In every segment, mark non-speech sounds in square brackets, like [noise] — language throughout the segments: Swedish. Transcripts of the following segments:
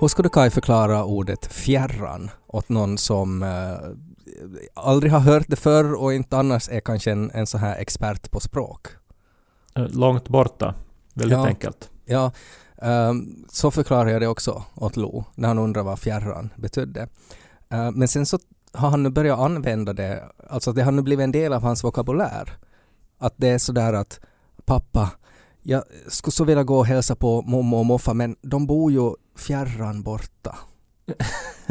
Hur du Kaj förklara ordet fjärran åt någon som eh, aldrig har hört det förr och inte annars är kanske en, en så här expert på språk? Eh, Långt borta. Väldigt Ja. enkelt. Ja, ehm, så förklarar jag det också åt Lo när han undrar vad fjärran betydde. Eh, men sen så har han nu börjat använda det, alltså det har nu blivit en del av hans vokabulär. Att det är sådär att pappa, jag skulle så vilja gå och hälsa på mamma och moffa men de bor ju fjärran borta.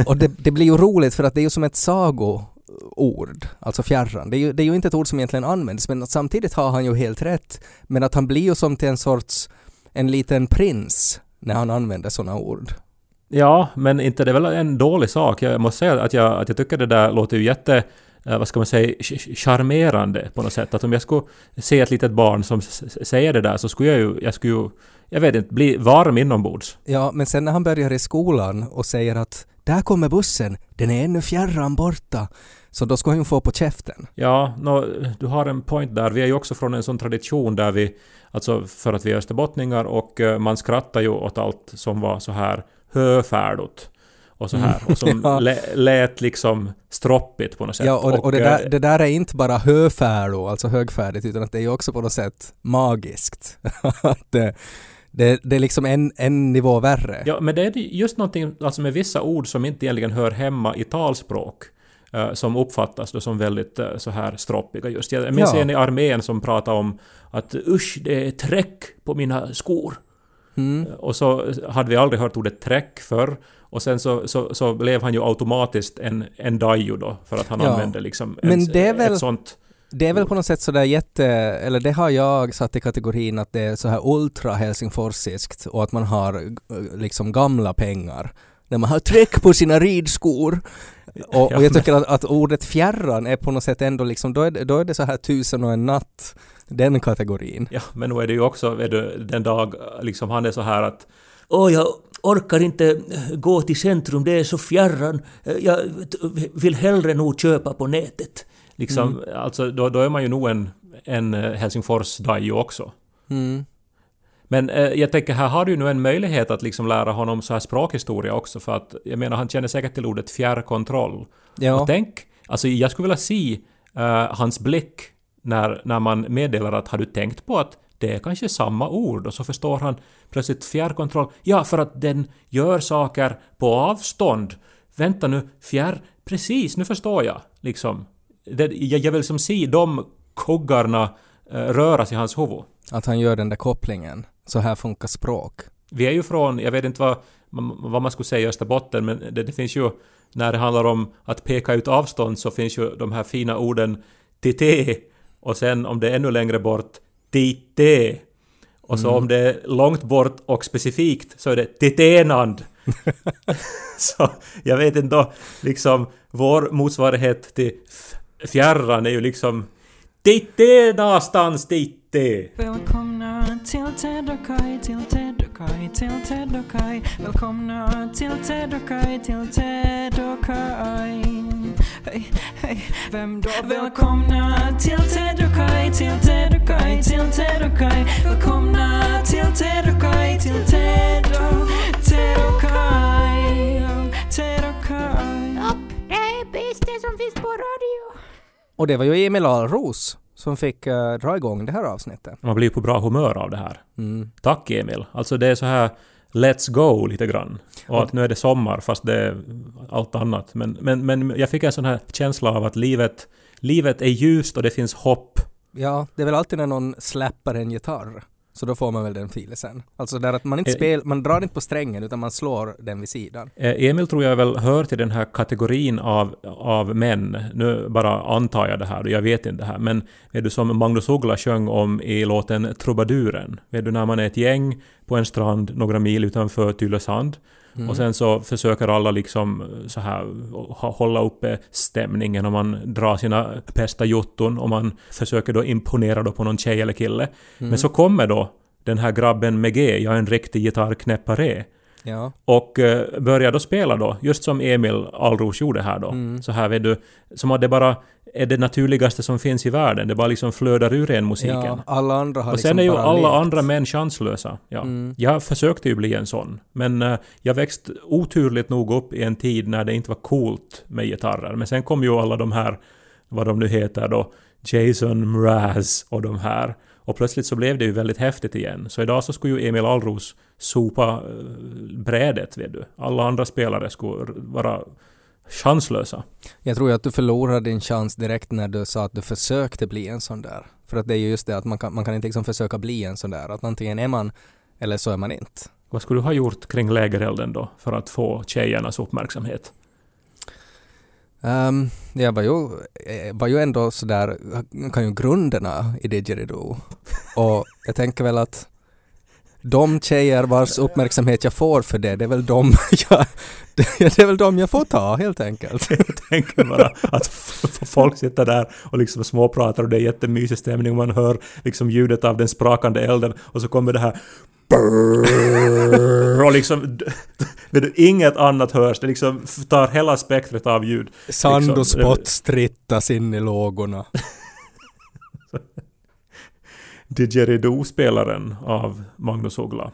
och det, det blir ju roligt för att det är ju som ett sagoord, alltså fjärran. Det är, ju, det är ju inte ett ord som egentligen används men att samtidigt har han ju helt rätt. Men att han blir ju som till en sorts, en liten prins när han använder sådana ord. Ja, men inte det är väl en dålig sak. Jag måste säga att jag, att jag tycker det där låter ju jätte, vad ska man säga, ch- charmerande på något sätt. Att om jag skulle se ett litet barn som säger det där så skulle jag ju, jag skulle ju, jag vet inte, bli varm inombords. Ja, men sen när han börjar i skolan och säger att där kommer bussen, den är ännu fjärran borta. Så då ska han ju få på käften. Ja, nå, du har en point där. Vi är ju också från en sån tradition där vi, alltså för att vi är österbottningar och eh, man skrattar ju åt allt som var så här höfärdigt och så här. Och som. [laughs] Ja. lä, lät liksom stroppigt på något sätt. Ja, och, och det, eh, där, det där är inte bara höfärdo, alltså högfärdigt, utan att det är också på något sätt magiskt. [laughs] det, det, det är liksom en, en nivå värre. Ja, men det är just någonting alltså med vissa ord som inte egentligen hör hemma i talspråk. eh, som uppfattas då som väldigt eh, så här stroppiga just. Jag minns Ja. en i armén som pratade om att usch, det är träck på mina skor. Mm. Och så hade vi aldrig hört ordet träck förr. Och sen så, så, så blev han ju automatiskt en, en dajo då, för att han Ja. använde liksom Men en, det är väl- ett sånt... Det är väl på något sätt sådär jätte, eller det har jag satt i kategorin att det är så här ultra helsingforsiskt och att man har eh, liksom gamla pengar. När man har träck på sina ridskor. [laughs] Och, och jag tycker att, att ordet fjärran är på något sätt ändå liksom, då är det, då är det så här tusen och en natt, den kategorin. Ja, men nu är det ju också du, den dag liksom han är så här att Åh, jag orkar inte eh, gå till centrum, det är så fjärran. Eh, Jag vill hellre nog köpa på nätet. Liksom, alltså då, då är man ju nog en, en eh, Helsingfors-dajo också. Mm. Men eh, jag tänker, här har du ju nu en möjlighet att liksom lära honom så här språkhistoria också, för att jag menar, han känner säkert till ordet fjärrkontroll. Ja. Och tänk, alltså jag skulle vilja se eh, hans blick när, när man meddelar att har du tänkt på att det är kanske samma ord och så förstår han plötsligt fjärrkontroll. Ja, för att den gör saker på avstånd. Vänta nu, fjärr... Precis, nu förstår jag. Liksom. Det, jag, jag vill som se de kuggarna eh, röras i hans huvud. Att han gör den där kopplingen. Så här funkar språk. Vi är ju från, jag vet inte vad, vad man skulle säga i Österbotten, men det, det finns ju, när det handlar om att peka ut avstånd så finns ju de här fina orden tite och sen om det är ännu längre bort, tite. Och så om det är långt bort och specifikt så är det titenand. [laughs] så jag vet inte då, liksom vår motsvarighet till fjärran är ju liksom Titte någonstans, titte! Välkomna till Ted och Kai, till Ted och Kai, till Ted och Kai. Välkomna till Ted och Kai, till Ted och Kai. Hej, hej, vem då? Välkomna till Ted och Kai, till Ted och Kai, till Ted och Kai. Välkomna till Ted och Kai, till Ted och Ted och Kai. Ted och Kai. Det är bästa som finns på radio. Och det var ju Emil Alros som fick eh, dra igång det här avsnittet. Man blir på bra humör av det här. Mm. Tack Emil. Alltså det är så här Let's go lite grann. Och att nu är det sommar fast det är allt annat. Men, men, men jag fick en sån här känsla av att livet, livet är ljust och det finns hopp. Ja, det är väl alltid när någon släpper en gitarr så då får man väl den filisen. Alltså där att man inte Eh. spel, man drar inte på strängen utan man slår den vid sidan. Eh, Emil tror jag väl hör till den här kategorin av, av män. Nu bara antar jag det här och jag vet inte det här. Men vet du som Magnus Uggla sjöng om i låten Trubaduren. Vet du när man är ett gäng på en strand några mil utanför Tylösand. Mm. Och sen så försöker alla liksom så här hålla uppe stämningen och man drar sina bästa jotton och man försöker då imponera då på någon tjej eller kille. Mm. Men så kommer då den här grabben med G, jag är en riktig gitarrknäppare. Ja. Och eh, börjar då spela då, just som Emil Alros gjorde här då. Mm. Så här vet du, som att det bara är det naturligaste som finns i världen. Det bara liksom flödar ur en musiken. ja, alla andra har och liksom sen är ju alla lekt. andra män chanslösa. Ja. Mm. Jag försökte ju bli en sån. Men eh, jag växte oturligt nog upp i en tid när det inte var coolt med gitarrer. Men sen kom ju alla de här, vad de nu heter då, Jason Mraz och de här. Och plötsligt så blev det ju väldigt häftigt igen. Så idag så skulle ju Emil Alros sopa eh, brädet, vet du. Alla andra spelare skulle vara chanslösa. Jag tror ju att du förlorade din chans direkt när du sa att du försökte bli en sån där. För att det är ju just det att man kan, man kan inte liksom försöka bli en sån där. Att antingen är man eller så är man inte. Vad skulle du ha gjort kring lägerelden då för att få tjejernas uppmärksamhet? Um, jag var ju, eh, var ju ändå sådär, kan ju grunderna i didgeridoo. Och jag tänker väl att de tjejer vars uppmärksamhet jag får för det, det är väl de [laughs] jag, det är väl de jag får ta helt enkelt. [laughs] Jag tänker bara att folk sitter där och liksom småpratar och det är jättemysig stämning och man hör liksom ljudet av den sprakande elden och så kommer det här och liksom vet du, inget annat hörs. Det liksom tar hela spektret av ljud. Sand Liksom, och spott strittas in i lågorna. Didgeridoo-spelaren av Magnus Uggla.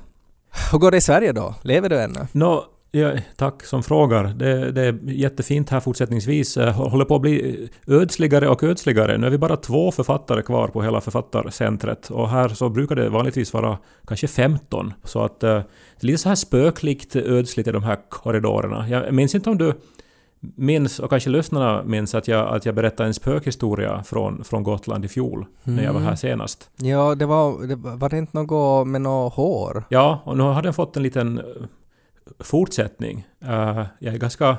Hur går det i Sverige då? Lever du ännu? Nå, ja, tack som frågar. Det, det är jättefint här fortsättningsvis. Eh, Håller på att bli ödsligare och ödsligare. Nu är vi bara två författare kvar på hela författarcentret. Och här så brukar det vanligtvis vara kanske 15. Så att eh, det är lite så här spöklikt ödsligt i de här korridorerna. Jag minns inte om du minns, och kanske lyssnarna minns, att jag, att jag berättade en spökhistoria från, från Gotland i fjol. När jag var här senast. Ja, det var, det var det inte något med något hår? Ja, och nu har den fått en liten fortsättning. Eh, jag är ganska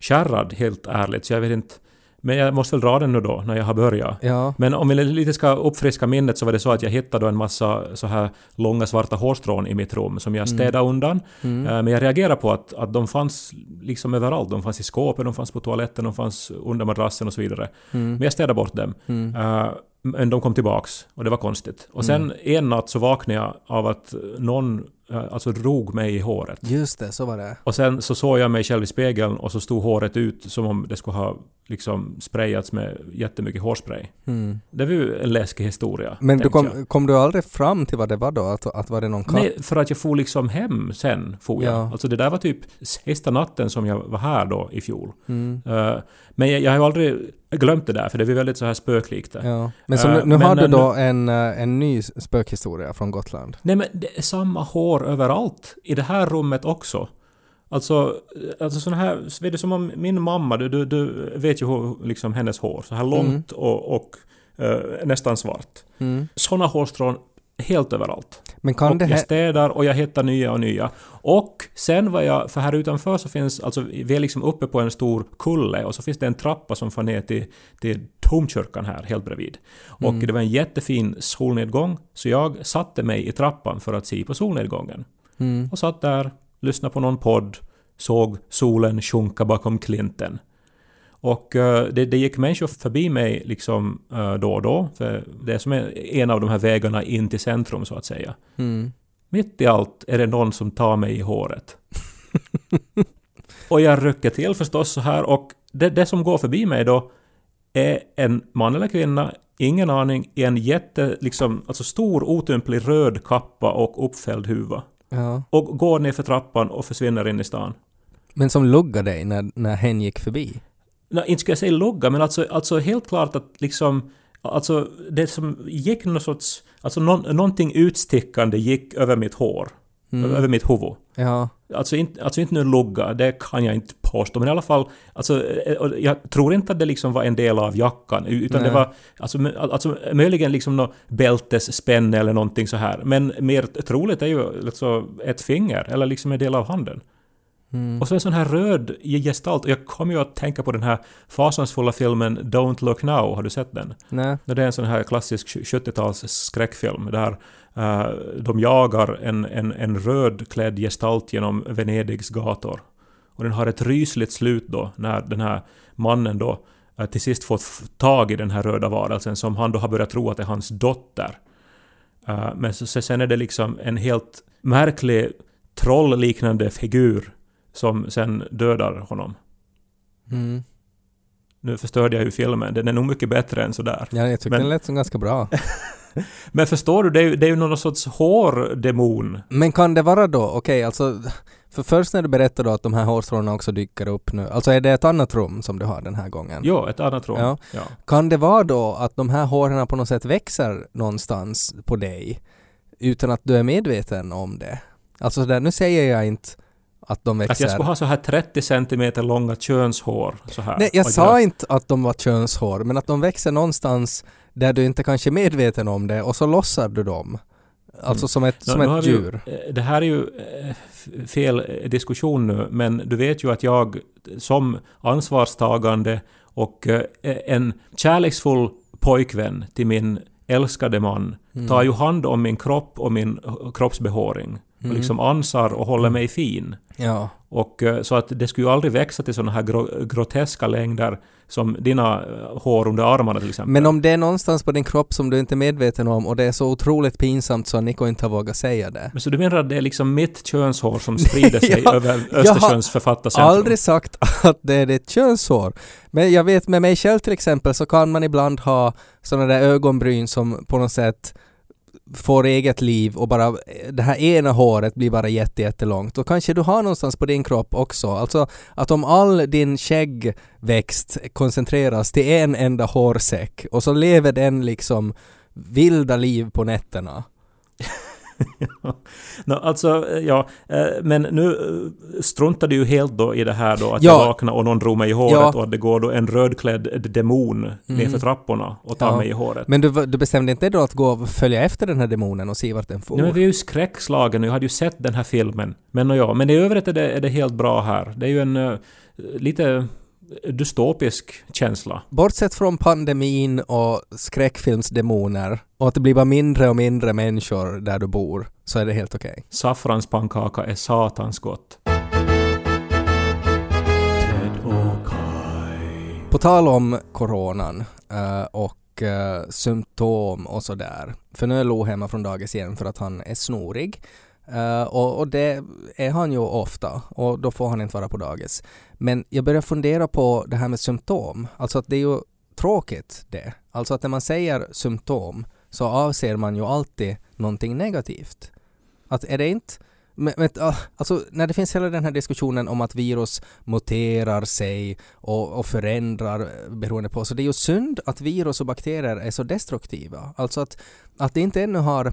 kärrad, helt ärligt, så jag vet inte... Men jag måste väl dra den nu då, när jag har börjat. Ja. Men om vi lite ska uppfriska minnet så var det så att jag hittade en massa så här långa svarta hårstrån i mitt rum som jag städade undan. Mm. Eh, Men jag reagerade på att, att de fanns liksom överallt. De fanns i skåpet, de fanns på toaletten, de fanns under madrassen och så vidare. Mm. Men jag städade bort dem. Mm. Eh, men de kom tillbaks och det var konstigt. Och sen en natt så vaknade jag av att någon alltså drog mig i håret. Just det, så var det. Och sen så såg jag mig själv i spegeln och så stod håret ut som om det skulle ha liksom sprayats med jättemycket hårspray. Mm. Det var ju en läskig historia. Men du jag. kom, kom du aldrig fram till vad det var då? Att, att var det någon katt? Nej, för att jag for liksom hem sen, for jag. Ja. Alltså det där var typ sista natten som jag var här då i fjol. Mm. Eh, men jag, jag har ju aldrig glömt det där, för det är väldigt så här spöklikt. Ja. Men så Eh, nu, nu men har du nu- då en, eh, en ny spökhistoria från Gotland. Nej men det är samma hår överallt. I det här rummet också. Alltså, alltså sån här, vet du som om min mamma, du, du, du vet ju hur liksom hennes hår, så här långt och, och eh, nästan svart. Mm. Såna hårstrån helt överallt. Men kan och det jag städar och jag hittar nya och nya. Och sen var jag, för här utanför så finns, alltså vi är liksom uppe på en stor kulle och så finns det en trappa som får ner till, till domkyrkan här helt bredvid. Och Mm. det var en jättefin solnedgång så jag satte mig i trappan för att se på solnedgången. Mm. Och satt där, lyssnade på någon podd, såg solen sjunka bakom klinten. Och eh, det, det gick människor förbi mig liksom eh, då och då, för det är som en- en av de här vägarna in till centrum så att säga. Mm. Mitt i allt är det någon som tar mig i håret. [laughs] och jag rycker till förstås så här och det, det som går förbi mig då är en man eller kvinna, ingen aning, i en jätte, liksom, alltså stor otymplig röd kappa och uppfälld huva. Ja. Och går ner för trappan och försvinner in i stan. Men som luggade dig när, när hen gick förbi? Nej, inte ska jag säga logga, men alltså, alltså helt klart att liksom... Alltså det som gick någon sorts... Alltså någon, någonting utstickande gick över mitt hår. Mm. över mitt huvud. Ja. Alltså inte, alltså inte nu lugga, det kan jag inte påstå, men i alla fall, alltså, eh, jag tror inte att det liksom var en del av jackan, utan Nej. det var alltså, alltså, möjligen liksom något bältesspänne eller någonting så här. Men mer troligt är ju alltså ett finger, eller liksom en del av handen. Mm. Och så en sån här röd gestalt, och jag kommer ju att tänka på den här fasansfulla filmen Don't Look Now, har du sett den? Nej. Det är en sån här klassisk 70-tals skräckfilm där eh, de jagar en, en, en rödklädd gestalt genom Venedigs gator. Och den har ett rysligt slut då när den här mannen då eh, till sist fått tag i den här röda varelsen som han då har börjat tro att är hans dotter. Eh, men så, så sen är det liksom en helt märklig trollliknande figur som sen dödar honom. Mm. Nu förstörde jag ju filmen, den är nog mycket bättre än sådär. Ja, jag tyckte Men- den lät som ganska bra. [laughs] [laughs] Men förstår du, det är ju, det är ju någon sorts hårdemon. Men kan det vara då, okej alltså, för först när du berättar då att de här hårstråna också dyker upp nu, alltså är det ett annat rum som du har den här gången? Jo, ett annat rum. Ja. Ja. Kan det vara då att de här håren på något sätt växer någonstans på dig utan att du är medveten om det? Alltså där, nu säger jag inte att de växer. Att jag skulle ha så här 30 centimeter långa könshår. Så här. Nej, jag sa inte att de var könshår, men att de växer någonstans där du inte kanske är medveten om det och så lossar du dem. Alltså Mm. som ett, som nu ett vi ju- djur. eh, Det här är ju eh, fel eh, diskussion nu, men du vet ju att jag som ansvarstagande och en kärleksfull pojkvän till min älskade man Mm. tar ju hand om min kropp och min eh, kroppsbehåring. Mm. Och liksom ansar och håller mig fin. Ja. Och eh, så att det skulle ju aldrig växa till sådana här gro- groteska längder som dina eh, hår under armarna till exempel. Men om det är någonstans på din kropp som du inte är medveten om och det är så otroligt pinsamt så Nico inte har vågat säga det. Men så du menar att det är liksom mitt könshår som sprider [laughs] sig Ja, över jag har Östersjöns författarcentrum? Aldrig sagt att det är ditt könshår. Men jag vet med mig själv till exempel så kan man ibland ha sådana där ögonbryn som på något sätt får eget liv och bara det här ena håret blir bara jätte, jättelångt. Och kanske du har någonstans på din kropp också. Alltså att om all din skäggväxt koncentreras till en enda hårsäck och så lever den liksom vilda liv på nätterna. [laughs] [laughs] Nå, alltså, eh, ja, eh, men nu eh, struntar du ju helt då i det här då att Ja. jag vaknar och någon drog mig i håret Ja. och att det går då en rödklädd demon nerför trapporna och tar Ja. mig i håret. Men du, du bestämde inte då att gå och följa efter den här demonen och se vart den får? Nej, men vi är ju skräckslagen och jag hade ju sett den här filmen. Men, nå, ja, men i övrigt är det, är det helt bra här. Det är ju en eh, lite dystopisk känsla. Bortsett från pandemin och skräckfilmsdemoner och att det blir bara mindre och mindre människor där du bor så är det helt okej. Saffranspannkaka är satans gott. På tal om coronan eh, och eh, symptom och sådär. För nu är Lo hemma från dagis igen för att han är snorig. Uh, och, och det är han ju ofta och då får han inte vara på dagis. Men jag börjar fundera på det här med symptom. Alltså att det är ju tråkigt det. Alltså att när man säger symptom så avser man ju alltid någonting negativt. Att är det inte men, men, ah, alltså, när det finns hela den här diskussionen om att virus muterar sig och, och förändrar eh, beroende på, så det är ju synd att virus och bakterier är så destruktiva. Alltså att, att det inte ännu har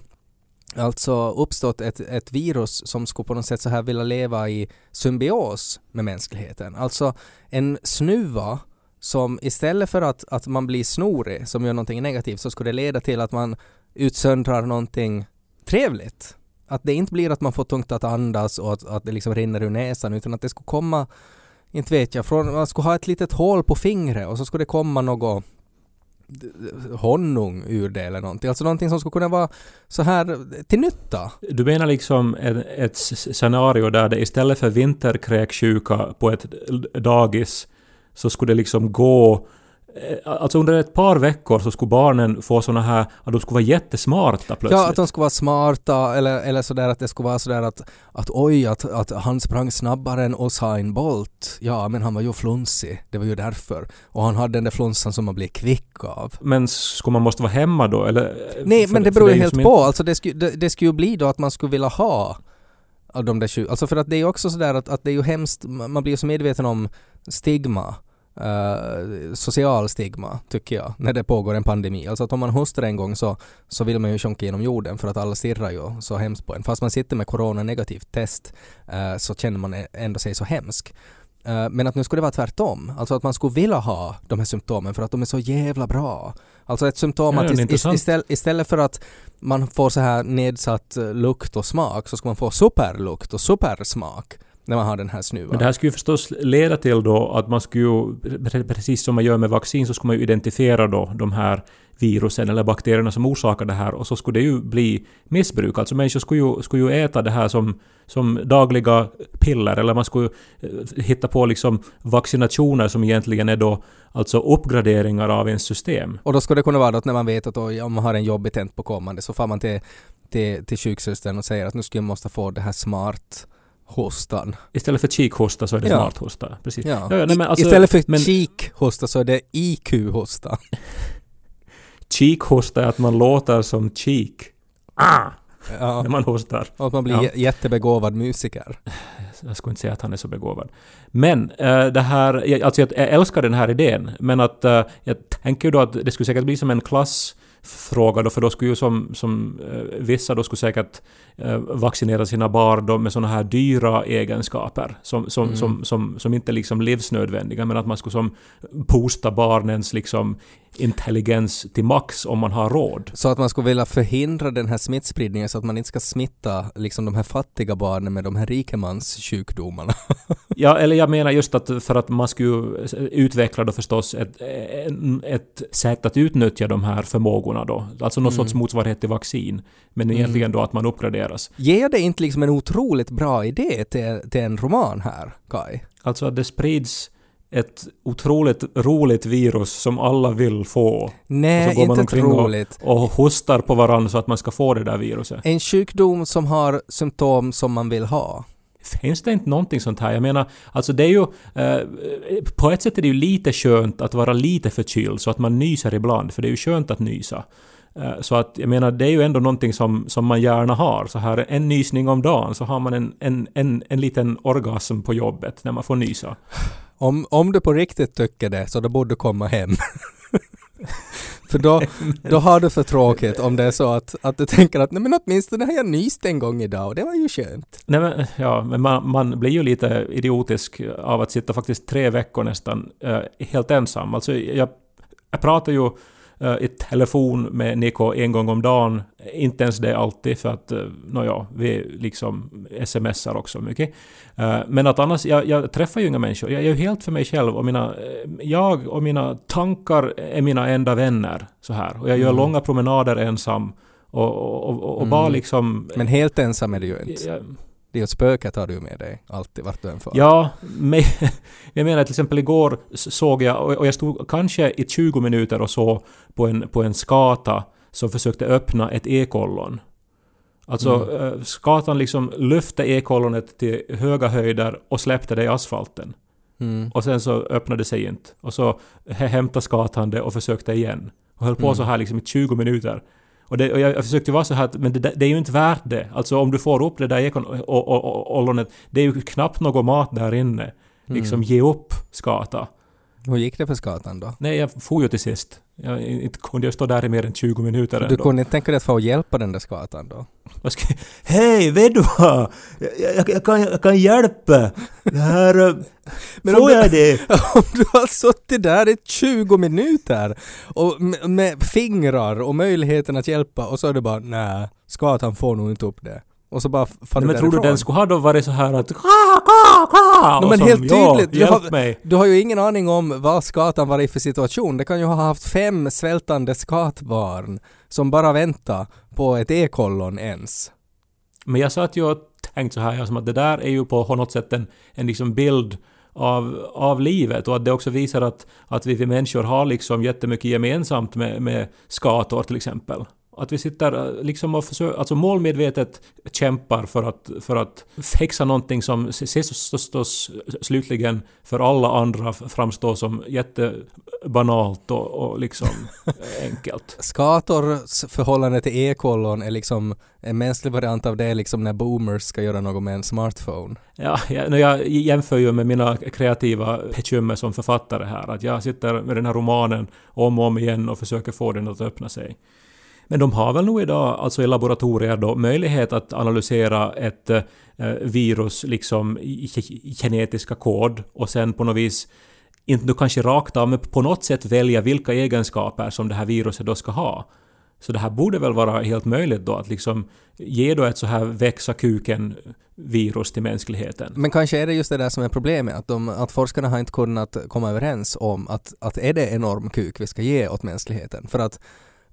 alltså uppstått ett, ett virus som skulle på något sätt så här vilja leva i symbios med mänskligheten. Alltså en snuva som istället för att, att man blir snorig som gör någonting negativt så skulle det leda till att man utsöndrar någonting trevligt. Att det inte blir att man får tungt att andas och att, att det liksom rinner ur näsan utan att det skulle komma, inte vet jag, från, man skulle ha ett litet hål på fingret och så skulle det komma något honung ur det eller någonting. Alltså någonting som skulle kunna vara så här till nytta. Du menar liksom ett, ett scenario där det istället för vinterkräksjuka på ett dagis så skulle det liksom gå Alltså under ett par veckor så skulle barnen få såna här, att de skulle vara jättesmarta plötsligt. Ja, att de skulle vara smarta eller, eller sådär att det skulle vara sådär att, att oj, att, att han sprang snabbare än Usain Bolt. Ja, men han var ju flunsig. Det var ju därför. Och han hade den där flunsan som man blir kvick av. Men skulle man måste vara hemma då eller? Nej, För- men det beror ju helt på. Alltså det skulle, det, det skulle ju bli då att man skulle vilja ha av de där 20. Alltså för att det är ju också sådär att, att det är ju hemskt, man blir ju så medveten om stigma eh, social stigma, tycker jag, när det pågår en pandemi. Alltså att om man hostar en gång så, så vill man ju sjunka genom jorden för att alla stirrar ju så hemskt på en. Fast man sitter med coronanegativt test eh, så känner man ändå sig så hemsk. Eh, Men att nu skulle det vara tvärtom, alltså att man skulle vilja ha de här symptomen för att de är så jävla bra. Alltså ett symptom Ja, att ist- istället, istället för att man får så här nedsatt lukt och smak så ska man få superlukt och supersmak när man har den här snuvan. Men det här skulle ju förstås leda till då att man skulle precis som man gör med vaccin, så skulle man ju identifiera då de här virusen eller bakterierna som orsakar det här och så skulle det ju bli missbruk. Alltså människor skulle ju, skulle ju äta det här som, som dagliga piller eller man skulle eh, hitta på liksom vaccinationer som egentligen är då alltså uppgraderingar av ens system. Och då skulle det kunna vara att när man vet att om man har en jobbig tent på kommande så får man till, till, till sjuksystern och säger att nu skulle jag måste få det här smart hostan. Istället för kikhosta så är det Ja. smarthosta. Precis. Ja. Ja, nej, alltså- Istället för men- cheek-hosta så är det IQ-hosta. [laughs] Cheekhosta är att man låter som cheek. Ah! Ja. När man hostar. Och att man blir jättebegåvad musiker. Jag skulle inte säga att han är så begåvad. Men eh, det här, alltså jag, jag älskar den här idén, men att eh, jag tänker ju då att det skulle säkert bli som en klassfråga då, för då skulle ju som, som eh, vissa då skulle säkert eh, vaccinera sina barn då med såna här dyra egenskaper som, som, Mm. som, som, som inte liksom livsnödvändiga, men att man skulle som boosta barnens liksom intelligens till max om man har råd. Så att man skulle vilja förhindra den här smittspridningen så att man inte ska smitta liksom de här fattiga barnen med de här rikemanssjukdomarna. [laughs] Ja, eller jag menar just att för att man skulle utveckla då förstås ett, ett sätt att utnyttja de här förmågorna då. Alltså någon Mm. sorts motsvarighet till vaccin. Men Mm. egentligen då att man uppgraderas. Ger det inte liksom en otroligt bra idé till, till en roman här, Kai? Alltså att det sprids ett otroligt roligt virus som alla vill få. Och Nej, så går man inte omkring och-. Och hostar på varandra så att man ska få det där viruset. En sjukdom som har symptom som man vill ha. Finns det inte någonting sånt här? Jag menar, alltså det är ju... Eh, på ett sätt är det ju lite skönt att vara lite förkyld så att man nyser ibland, för det är ju skönt att nysa. Eh, så att jag menar, det är ju ändå någonting som, som man gärna har. Så här en nysning om dagen så har man en, en, en, en liten orgasm på jobbet när man får nysa. Om, om du på riktigt tycker det så då borde du komma hem. [laughs] för då, [laughs] då har du för tråkigt om det är så att, att du tänker att nej men åtminstone har jag nyst en gång idag och det var ju skönt. Nej men, ja, men man, man blir ju lite idiotisk av att sitta faktiskt tre veckor nästan eh, helt ensam. Alltså jag, jag pratar ju i telefon med Niko en gång om dagen. Inte ens det alltid för att, uh, nåja, vi liksom smsar också mycket. Eh, men att annars, jag, jag träffar ju inga människor. Jag är ju helt för mig själv och mina... eh, jag och mina tankar är mina enda vänner. Så här. Och jag gör Mm. långa promenader ensam. Och, och, och, och Mm. bara liksom... Men helt ensam är du ju inte. jag, Det är ett spöket har du med dig alltid vart du än far. Ja, men [laughs] jag menar till exempel igår såg jag, och jag stod kanske i 20 minuter och så på en, på en skata som försökte öppna ett ekollon. Alltså Mm. eh, skatan liksom lyfte ekollonet till höga höjder och släppte det i asfalten. Mm. Och sen så öppnade det sig inte. Och så hä- hämtade skatan det och försökte igen. Och höll på Mm. så här liksom i 20 minuter. Och, det, och jag, jag försökte vara så här att, men det, det är ju inte värt det. Alltså om du får upp det där ekollonet, det är ju knappt någon mat där inne. Liksom Mm. ge upp skata. Hur gick det för skatan då? Nej, jag får ju till sist. Jag, inte kunde jag stå där i mer än 20 minuter Du ändå. kunde inte tänka dig att få hjälpa den där skatan då? Hej, vet du vad? Jag, jag, jag, kan, jag kan hjälpa. Det här... eh, [laughs] Men om får du- jag det? [laughs] Om du har suttit där i 20 minuter och med, med fingrar och möjligheten att hjälpa och så är det bara nej, skatan får nog inte upp det. Och så bara f- far Nej, men tror du den skulle ha då varit så här att... Ka, ka, ka, No, men som, helt "Ja, tydligt, du Hjälp har- mig. Du har ju ingen aning om vad skatan var i för situation. Det kan ju ha haft fem svältande skatbarn som bara väntar på ett ekollon ens. Men jag satt ju och tänkte så här, ja, som att det där är ju på något sätt en, en liksom bild av, av livet och att det också visar att, att vi, vi människor har liksom jättemycket gemensamt med, med skator till exempel. Att vi sitter eh, liksom och försöker, alltså målmedvetet kämpar för att, för att fixa någonting som förstås slutligen för alla andra framstår som jättebanalt och, och liksom [laughs] enkelt. Skators förhållande till ekollon är liksom en mänsklig variant av det liksom när boomers ska göra något med en smartphone. Ja, jag, jag jämför ju med mina kreativa bekymmer som författare här, att jag sitter med den här romanen om och om igen och försöker få den att öppna sig. Men de har väl nog idag, alltså i laboratorier då, möjlighet att analysera ett eh, virus liksom i i genetiska kod och sen på något vis inte nu kanske rakt av, men på något sätt välja vilka egenskaper som det här viruset då ska ha. Så det här borde väl vara helt möjligt då att liksom ge då ett så här växa kuken-virus till mänskligheten. Men kanske är det just det där som är problemet, att, de, att forskarna har inte kunnat komma överens om att, att är det enorm kuk vi ska ge åt mänskligheten? För att,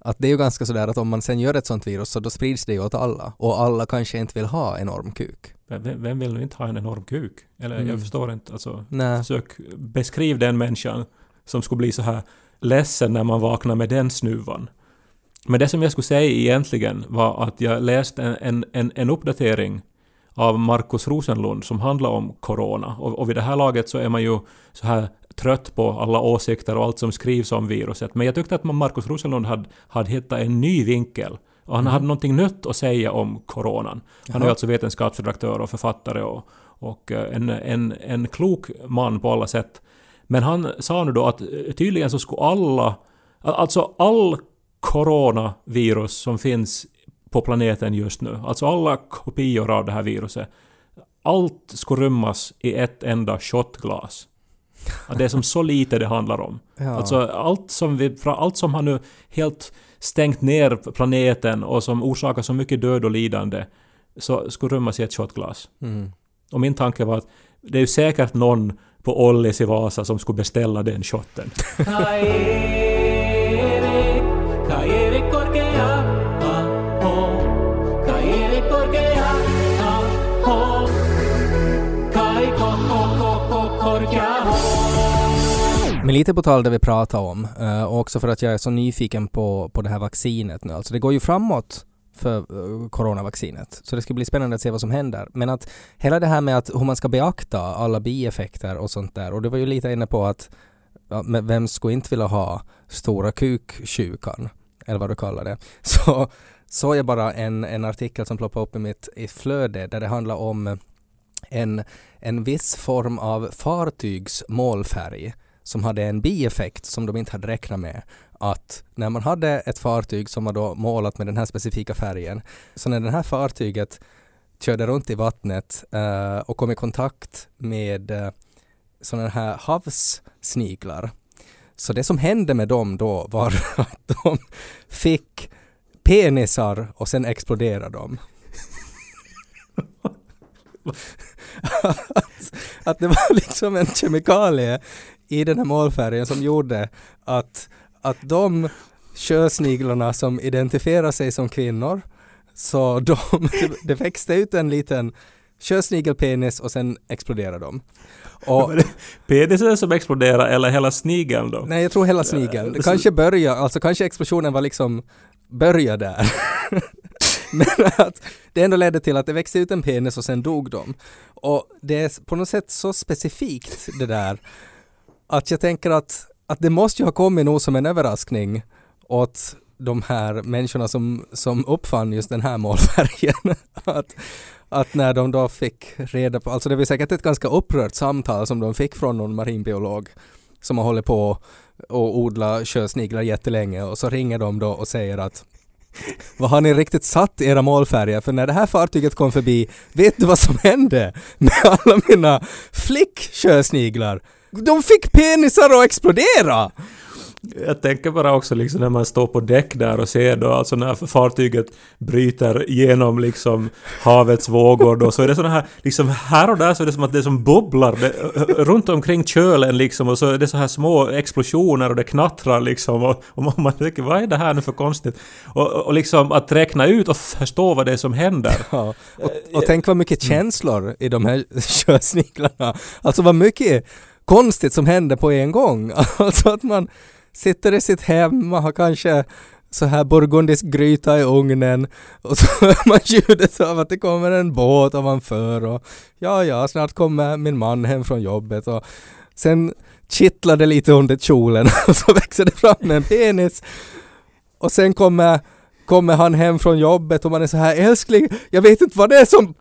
att det är ju ganska sådär att om man sen gör ett sånt virus så då sprids det ju åt alla och alla kanske inte vill ha enorm kuk. Vem, vem vill nu inte ha en enorm kuk? Eller Mm. jag förstår inte, alltså Nej. försök beskriv den människan som skulle bli så här ledsen när man vaknar med den snuvan. Men det som jag skulle säga egentligen var att jag läste en, en, en, en uppdatering av Markus Rosenlund som handlar om corona. Och, och vid det här laget så är man ju så här trött på alla åsikter och allt som skrivs om viruset. Men jag tyckte att Markus Rosenlund hade, hade hittat en ny vinkel. Och han hade någonting nytt att säga om coronan. Han är Jaha. ju alltså vetenskapsredaktör och författare och, och eh, en, en, en klok man på alla sätt. Men han sa nu då att eh, tydligen så skulle alla, alltså all coronavirus som finns på planeten just nu, alltså alla kopior av det här viruset, allt skulle rymmas i ett enda shotglas. Att det är som så lite det handlar om. [laughs] Ja. Alltså allt som, vi, allt som har nu helt stängt ner planeten och som orsakar så mycket död och lidande så skulle rymmas i ett shotglas. Mm. Och min tanke var att det är ju säkert någon på Ollis i Vasa som skulle beställa den shotten. [laughs] Men lite på tal det vi pratade om, och också för att jag är så nyfiken på, på det här vaccinet nu. Alltså det går ju framåt för eh, coronavaccinet, så det ska bli spännande att se vad som händer. Men att hela det här med att hur man ska beakta alla bieffekter och sånt där, och du var ju lite inne på att ja, men vem skulle inte vilja ha stora kuksjukan, eller vad du kallar det. [laughs] Så såg jag bara en, en artikel som ploppade upp i mitt i flöde där det handlar om en, en viss form av fartygsmålfärg som hade en bieffekt som de inte hade räknat med. Att när man hade ett fartyg som var då målat med den här specifika färgen, så när det här fartyget körde runt i vattnet eh, och kom i kontakt med eh, sådana här havssniglar, så det som hände med dem då var [laughs] att de fick penisar och sen exploderade de. att, [laughs] [laughs] att det var liksom en kemikalie i den här målfärgen som gjorde att, att de sjösniglarna som identifierar sig som kvinnor, så de, [laughs] det växte ut en liten sjösnigelpenis och sen exploderade de. Och, Penisen som exploderar eller hela snigeln då? nej, jag tror hela snigeln. Det kanske börja, alltså kanske explosionen var liksom börja där. [laughs] Men att det ändå ledde till att det växte ut en penis och sen dog de. Och det är på något sätt så specifikt det där att jag tänker att, att det måste ju ha kommit nog som en överraskning åt de här människorna som, som uppfann just den här målfärgen. [laughs] att, att när de då fick reda på, alltså det var säkert ett ganska upprört samtal som de fick från någon marinbiolog som har hållit på och odla sjösniglar jättelänge och så ringer de då och säger att vad har ni riktigt satt era målfärger? För när det här fartyget kom förbi, vet du vad som hände med alla mina flick-sjösniglar? De fick penisar att explodera! Jag tänker bara också liksom när man står på däck där och ser då alltså när fartyget bryter genom liksom havets vågor då så är det sådana här liksom här och där så är det som att det som bubblar det, runt omkring kölen liksom och så är det så här små explosioner och det knattrar liksom och, och man tänker vad är det här nu för konstigt? Och, och liksom att räkna ut och förstå vad det är som händer. Ja, och, och tänk vad mycket känslor i de här [laughs] sjösniglarna. Alltså vad mycket konstigt som händer på en gång. [laughs] Alltså att man sitter i sitt hem, man har kanske så här burgundisk gryta i ugnen och så [laughs] hör man ljudet av att det kommer en båt ovanför och ja, ja, snart kommer min man hem från jobbet och sen kittlar det lite under kjolen [laughs] och så växer det fram en penis och sen kommer, kommer han hem från jobbet och man är så här älskling, jag vet inte vad det är som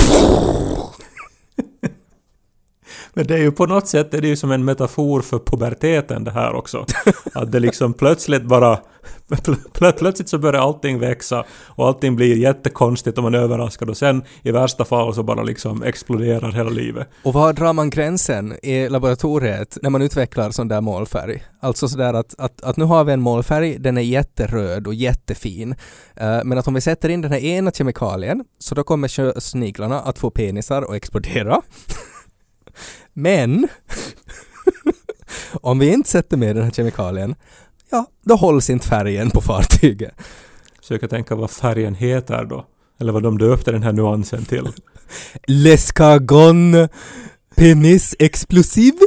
men det är ju på något sätt är det ju som en metafor för puberteten det här också. [laughs] Att det liksom plötsligt bara... Plö, plötsligt så börjar allting växa och allting blir jättekonstigt och man är överraskad och sen i värsta fall så bara liksom exploderar hela livet. Och var drar man gränsen i laboratoriet när man utvecklar sån där målfärg? Alltså sådär att, att, att nu har vi en målfärg, den är jätteröd och jättefin. Eh, men att om vi sätter in den här ena kemikalien så då kommer sniglarna att få penisar och explodera. [laughs] Men [laughs] om vi inte sätter med den här kemikalien, ja, då hålls inte färgen på fartyget. Försöker tänka vad färgen heter då. Eller vad de döpte den här nuansen till. [laughs] L'escargon penis explosiv. [laughs]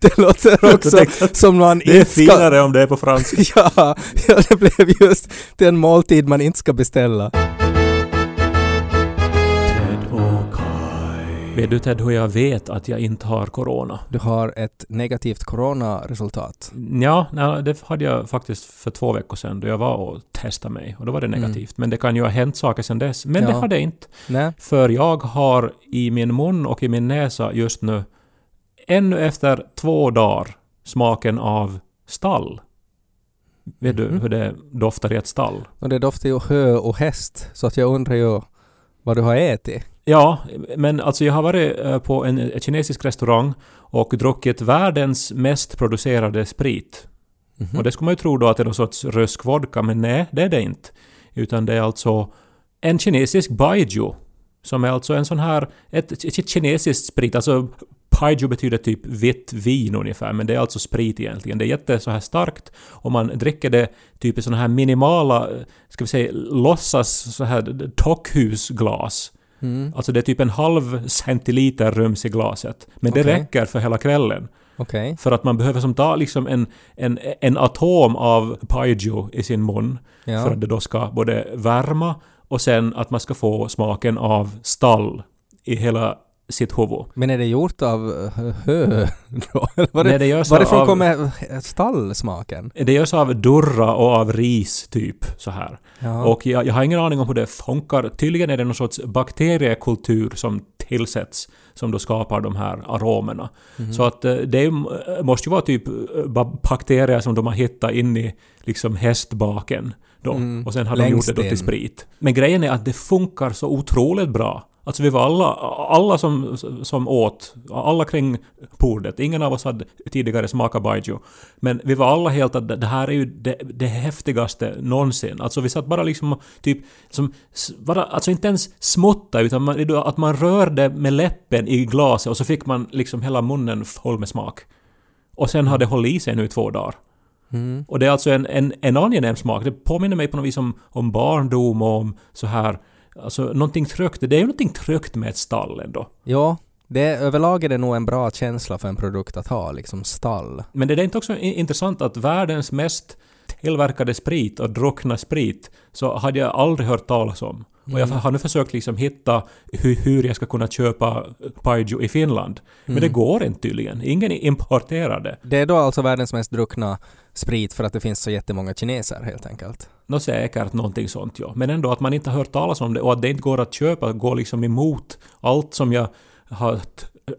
Det låter också tänkte som man Det är ska... finare om det är på franska. Ja, ja, det blev just den måltid man inte ska beställa. Vet du Ted hur jag vet att jag inte har corona? Du har ett negativt coronaresultat. Ja, nej, det hade jag faktiskt för två veckor sedan då jag var och testade mig och då var det negativt. Men det kan ju ha hänt saker sedan dess. Men det Ja. har det inte. Nej. För jag har i min mun och i min näsa just nu ännu efter två dagar smaken av stall. Vet du Mhm. hur det doftar i ett stall? Och det doftar ju hö och häst, så att jag undrar ju vad du har ätit. Ja, men alltså jag har varit eh, på en en kinesisk restaurang och druckit världens mest producerade sprit. Mhm. Och det skulle man ju tro då att det är någon sorts rysk vodka, men nej, det är det inte. Utan det är alltså en kinesisk baijiu. Som är alltså en sån här, ett, ett kinesiskt sprit, alltså Baijiu betyder typ vitt vin ungefär, men det är alltså sprit egentligen. Det är jätte så här starkt och man dricker det typ i såna här minimala, eh, ska vi säga, låtsas så här tockhusglas. Mm. Alltså det är typ en halv centiliter rums i glaset. Men det Okej. räcker för hela kvällen. Okej. För att man behöver som ta liksom en, en, en atom av Paiju i sin mun. Ja. För att det då ska både värma och sen att man ska få smaken av stall i hela sitt huvud. Men är det gjort av eh, [laughs] hö då? Var Nej, det, det görs varifrån av- kommer stallsmaken? Det görs av durra och av ris typ så här. Ja. Och jag, jag har ingen aning om hur det funkar. Tydligen är det någon sorts bakteriekultur som tillsätts som då skapar de här aromerna. Mhm. Så att eh, det ju- måste ju vara typ eh, ba- bakterier som de har hittat in i liksom hästbaken. Då. Mm. Och sen har de gjort Längst det då till sprit. Men grejen är att det funkar så otroligt bra. Alltså vi var alla, alla som, som åt, alla kring bordet, ingen av oss hade tidigare smakat baijiu. Men vi var alla helt att det här är ju det, det häftigaste någonsin. Alltså vi satt bara liksom typ, som, bara, alltså inte ens smutta utan man, att man rörde med läppen i glaset och så fick man liksom hela munnen full med smak. Och sen har det hållit i sig nu i två dagar. Mm. Och det är alltså en, en, en angenäm smak. Det påminner mig på något vis om, om barndom och om så här... Alltså någonting trögt. Det är ju någonting trögt med ett stall ändå. Ja, det, överlag är det nog en bra känsla för en produkt att ha, liksom stall. Men det är inte också intressant att världens mest tillverkade sprit och druckna sprit så hade jag aldrig hört talas om. Och jag har nu försökt liksom hitta hur, hur jag ska kunna köpa Paiju i Finland. Men det går inte tydligen. Ingen importerar det. Det är då alltså världens mest druckna sprit för att det finns så jättemånga kineser helt enkelt. Nå säkert någonting sånt ja. Men ändå att man inte har hört talas om det och att det inte går att köpa går liksom emot allt som jag har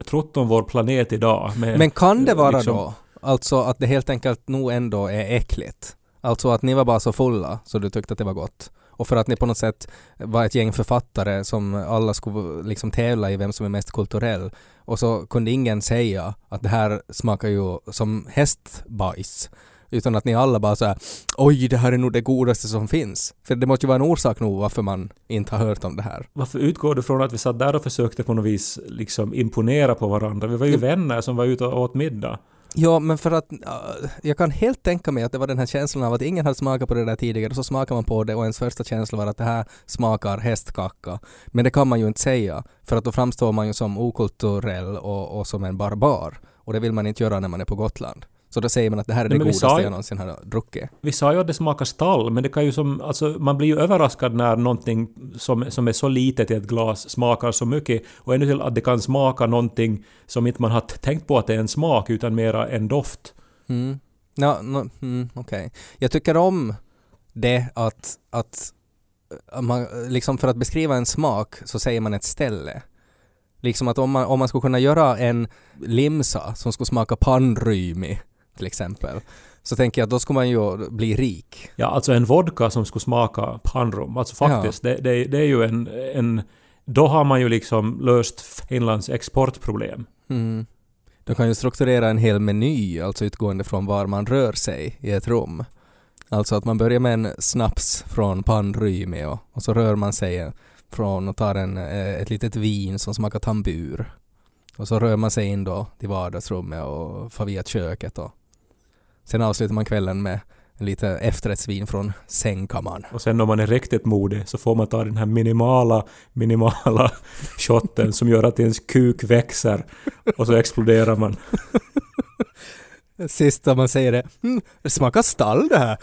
trott om vår planet idag. Med, Men kan det vara liksom- då, alltså att det helt enkelt nog ändå är äckligt? Alltså att ni var bara så fulla så du tyckte att det var gott? Och för att ni på något sätt var ett gäng författare som alla skulle liksom tävla i vem som är mest kulturell och så kunde ingen säga att det här smakar ju som hästbajs. Utan att ni alla bara såhär oj det här är nog det godaste som finns. För det måste ju vara en orsak nog varför man inte har hört om det här. Varför utgår du från att vi satt där och försökte på något vis liksom imponera på varandra? Vi var ju vänner som var ute och åt middag. Ja, men för att äh, jag kan helt tänka mig att det var den här känslan av att ingen hade smakat på det där tidigare och så smakar man på det och ens första känsla var att det här smakar hästkacka. Men det kan man ju inte säga för att då framstår man ju som okulturell och, och som en barbar och det vill man inte göra när man är på Gotland. Så då säger man att det här är Nej, det vi godaste jag någonsin har druckit. Vi sa ju att det smakar stall, men det kan ju som... Alltså, man blir ju överraskad när någonting som, som är så litet i ett glas smakar så mycket. Och ännu till att det kan smaka någonting som inte man har tänkt på att det är en smak, utan mera en doft. Mm. Ja, no, mm, okej. Jag tycker om det att, att äh, man, liksom för att beskriva en smak så säger man ett ställe. Liksom att om man, om man skulle kunna göra en limsa som skulle smaka pannrymi till exempel, så tänker jag att då skulle man ju bli rik. Ja, alltså en vodka som skulle smaka pannrum. Alltså faktiskt, det, det, det är ju en, en... Då har man ju liksom löst Finlands exportproblem. Mm. De kan ju strukturera en hel meny, alltså utgående från var man rör sig i ett rum. Alltså att man börjar med en snaps från pannrymi och, och så rör man sig från och tar en, eh, ett litet vin som smakar tambur. Och så rör man sig in då till vardagsrummet och far via köket och Sen avslutar man kvällen med lite efterrättsvin från sängkammaren. Och sen om man är riktigt modig så får man ta den här minimala, minimala [laughs] shotten som gör att ens kuk växer och så exploderar man. Sista man säger det, mm, det smakar stall det här.